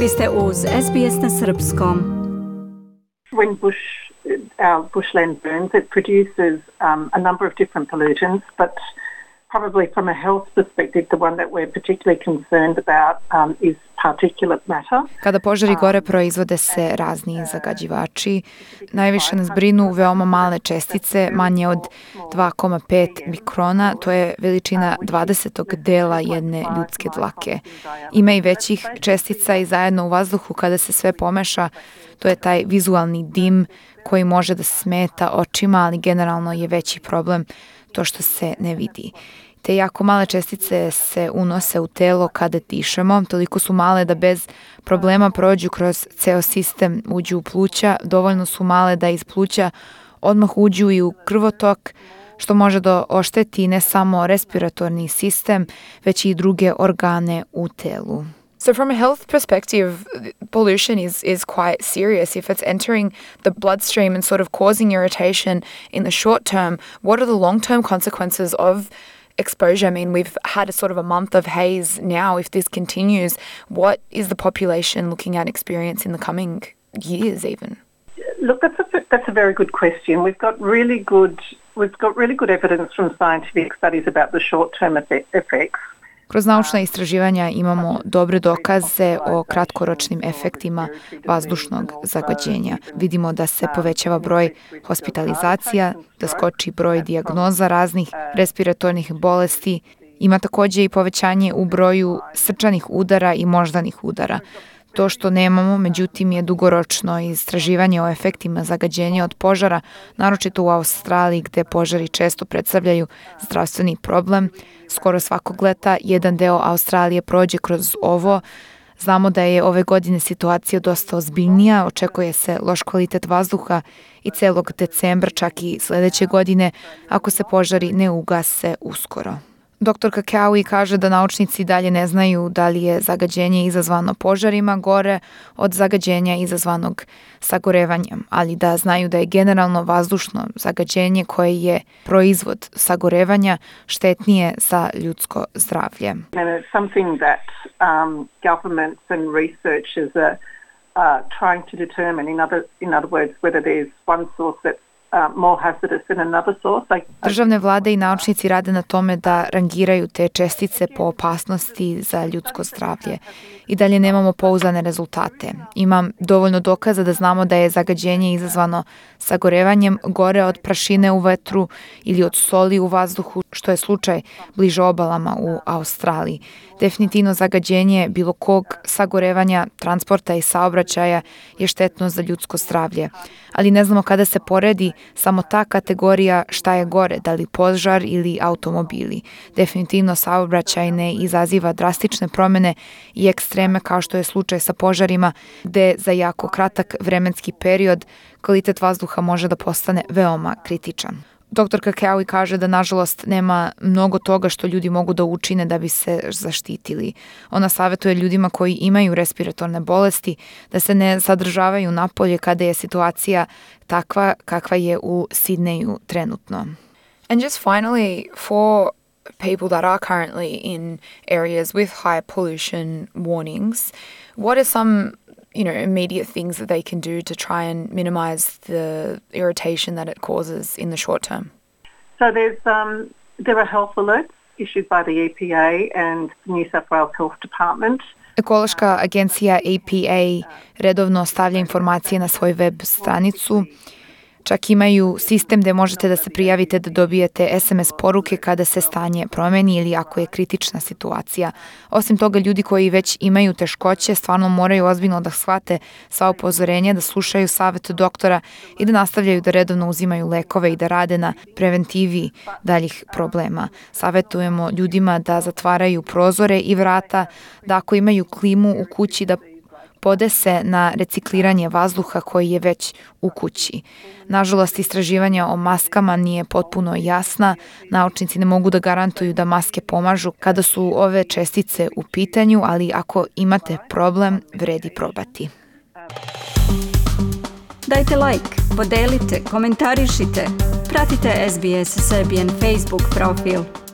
Vi ste uz SBS na Srpskom. When bush, our bushland burns, it produces um, a number of different pollutants, but probably from a health perspective, the one that we're particularly concerned about um, is. Kada požari gore proizvode se razni zagađivači. Najviše nas brinu veoma male čestice, manje od 2,5 mikrona, to je veličina 20. dela jedne ljudske dlake. Ima i većih čestica i zajedno u vazduhu kada se sve pomeša, to je taj vizualni dim koji može da smeta očima, ali generalno je veći problem to što se ne vidi. Te jako male čestice se unose u telo kada dišemo, toliko su male da bez problema prođu kroz ceo sistem, uđu u pluća, dovoljno su male da iz pluća odmah uđu i u krvotok, što može da ošteti ne samo respiratorni sistem, već i druge organe u telu. So, from a health perspective, pollution is, is quite serious. If it's entering the bloodstream and sort of causing irritation in the short term, what are the long term consequences of exposure? I mean, we've had a sort of a month of haze now. If this continues, what is the population looking at experience in the coming years, even? Look, that's a, that's a very good question. We've got really good we've got really good evidence from scientific studies about the short term effects. Kroz naučna istraživanja imamo dobre dokaze o kratkoročnim efektima vazdušnog zagađenja. Vidimo da se povećava broj hospitalizacija, da skoči broj dijagnoza raznih respiratornih bolesti, ima takođe i povećanje u broju srčanih udara i moždanih udara. To što nemamo, međutim, je dugoročno istraživanje o efektima zagađenja od požara, naročito u Australiji gde požari često predstavljaju zdravstveni problem. Skoro svakog leta jedan deo Australije prođe kroz ovo, Znamo da je ove godine situacija dosta ozbiljnija, očekuje se loš kvalitet vazduha i celog decembra, čak i sledeće godine, ako se požari ne ugase uskoro. Dr. Kakaui kaže da naučnici dalje ne znaju da li je zagađenje izazvano požarima gore od zagađenja izazvanog sagorevanjem, ali da znaju da je generalno vazdušno zagađenje koje je proizvod sagorevanja štetnije za ljudsko zdravlje. something that um, governments and researchers are uh, trying to determine, in other, in other words, whether there's one source that's Državne vlade i naučnici rade na tome da rangiraju te čestice po opasnosti za ljudsko zdravlje. I dalje nemamo pouzane rezultate. Imam dovoljno dokaza da znamo da je zagađenje izazvano sagorevanjem gore od prašine u vetru ili od soli u vazduhu, što je slučaj bliže obalama u Australiji. Definitivno zagađenje bilo kog sagorevanja, transporta i saobraćaja je štetno za ljudsko zdravlje. Ali ne znamo kada se poredi samo ta kategorija šta je gore, da li požar ili automobili. Definitivno saobraćaj ne izaziva drastične promene i ekstreme kao što je slučaj sa požarima, gde za jako kratak vremenski period kvalitet vazduha može da postane veoma kritičan. Dr. Kakeaui kaže da nažalost nema mnogo toga što ljudi mogu da učine da bi se zaštitili. Ona savetuje ljudima koji imaju respiratorne bolesti da se ne sadržavaju napolje kada je situacija takva kakva je u Sidneju trenutno. And just finally, for people that are currently in areas with high pollution warnings, what are some you know, immediate things that they can do to try and minimize the irritation that it causes in the short term? So there's um, there are health alerts issued by the EPA and the New South Wales Health Department. Ekološka agencija EPA redovno stavlja informacije na svoj web stranicu Čak imaju sistem gde možete da se prijavite da dobijete SMS poruke kada se stanje promeni ili ako je kritična situacija. Osim toga, ljudi koji već imaju teškoće stvarno moraju ozbiljno da shvate sva upozorenja, da slušaju savet doktora i da nastavljaju da redovno uzimaju lekove i da rade na preventivi daljih problema. Savetujemo ljudima da zatvaraju prozore i vrata, da ako imaju klimu u kući da podese na recikliranje vazduha koji je već u kući. Nažalost, istraživanja o maskama nije potpuno jasna. Naučnici ne mogu da garantuju da maske pomažu kada su ove čestice u pitanju, ali ako imate problem, vredi probati. Dajte like, podelite, komentarišite. Pratite SBS Serbian Facebook profil.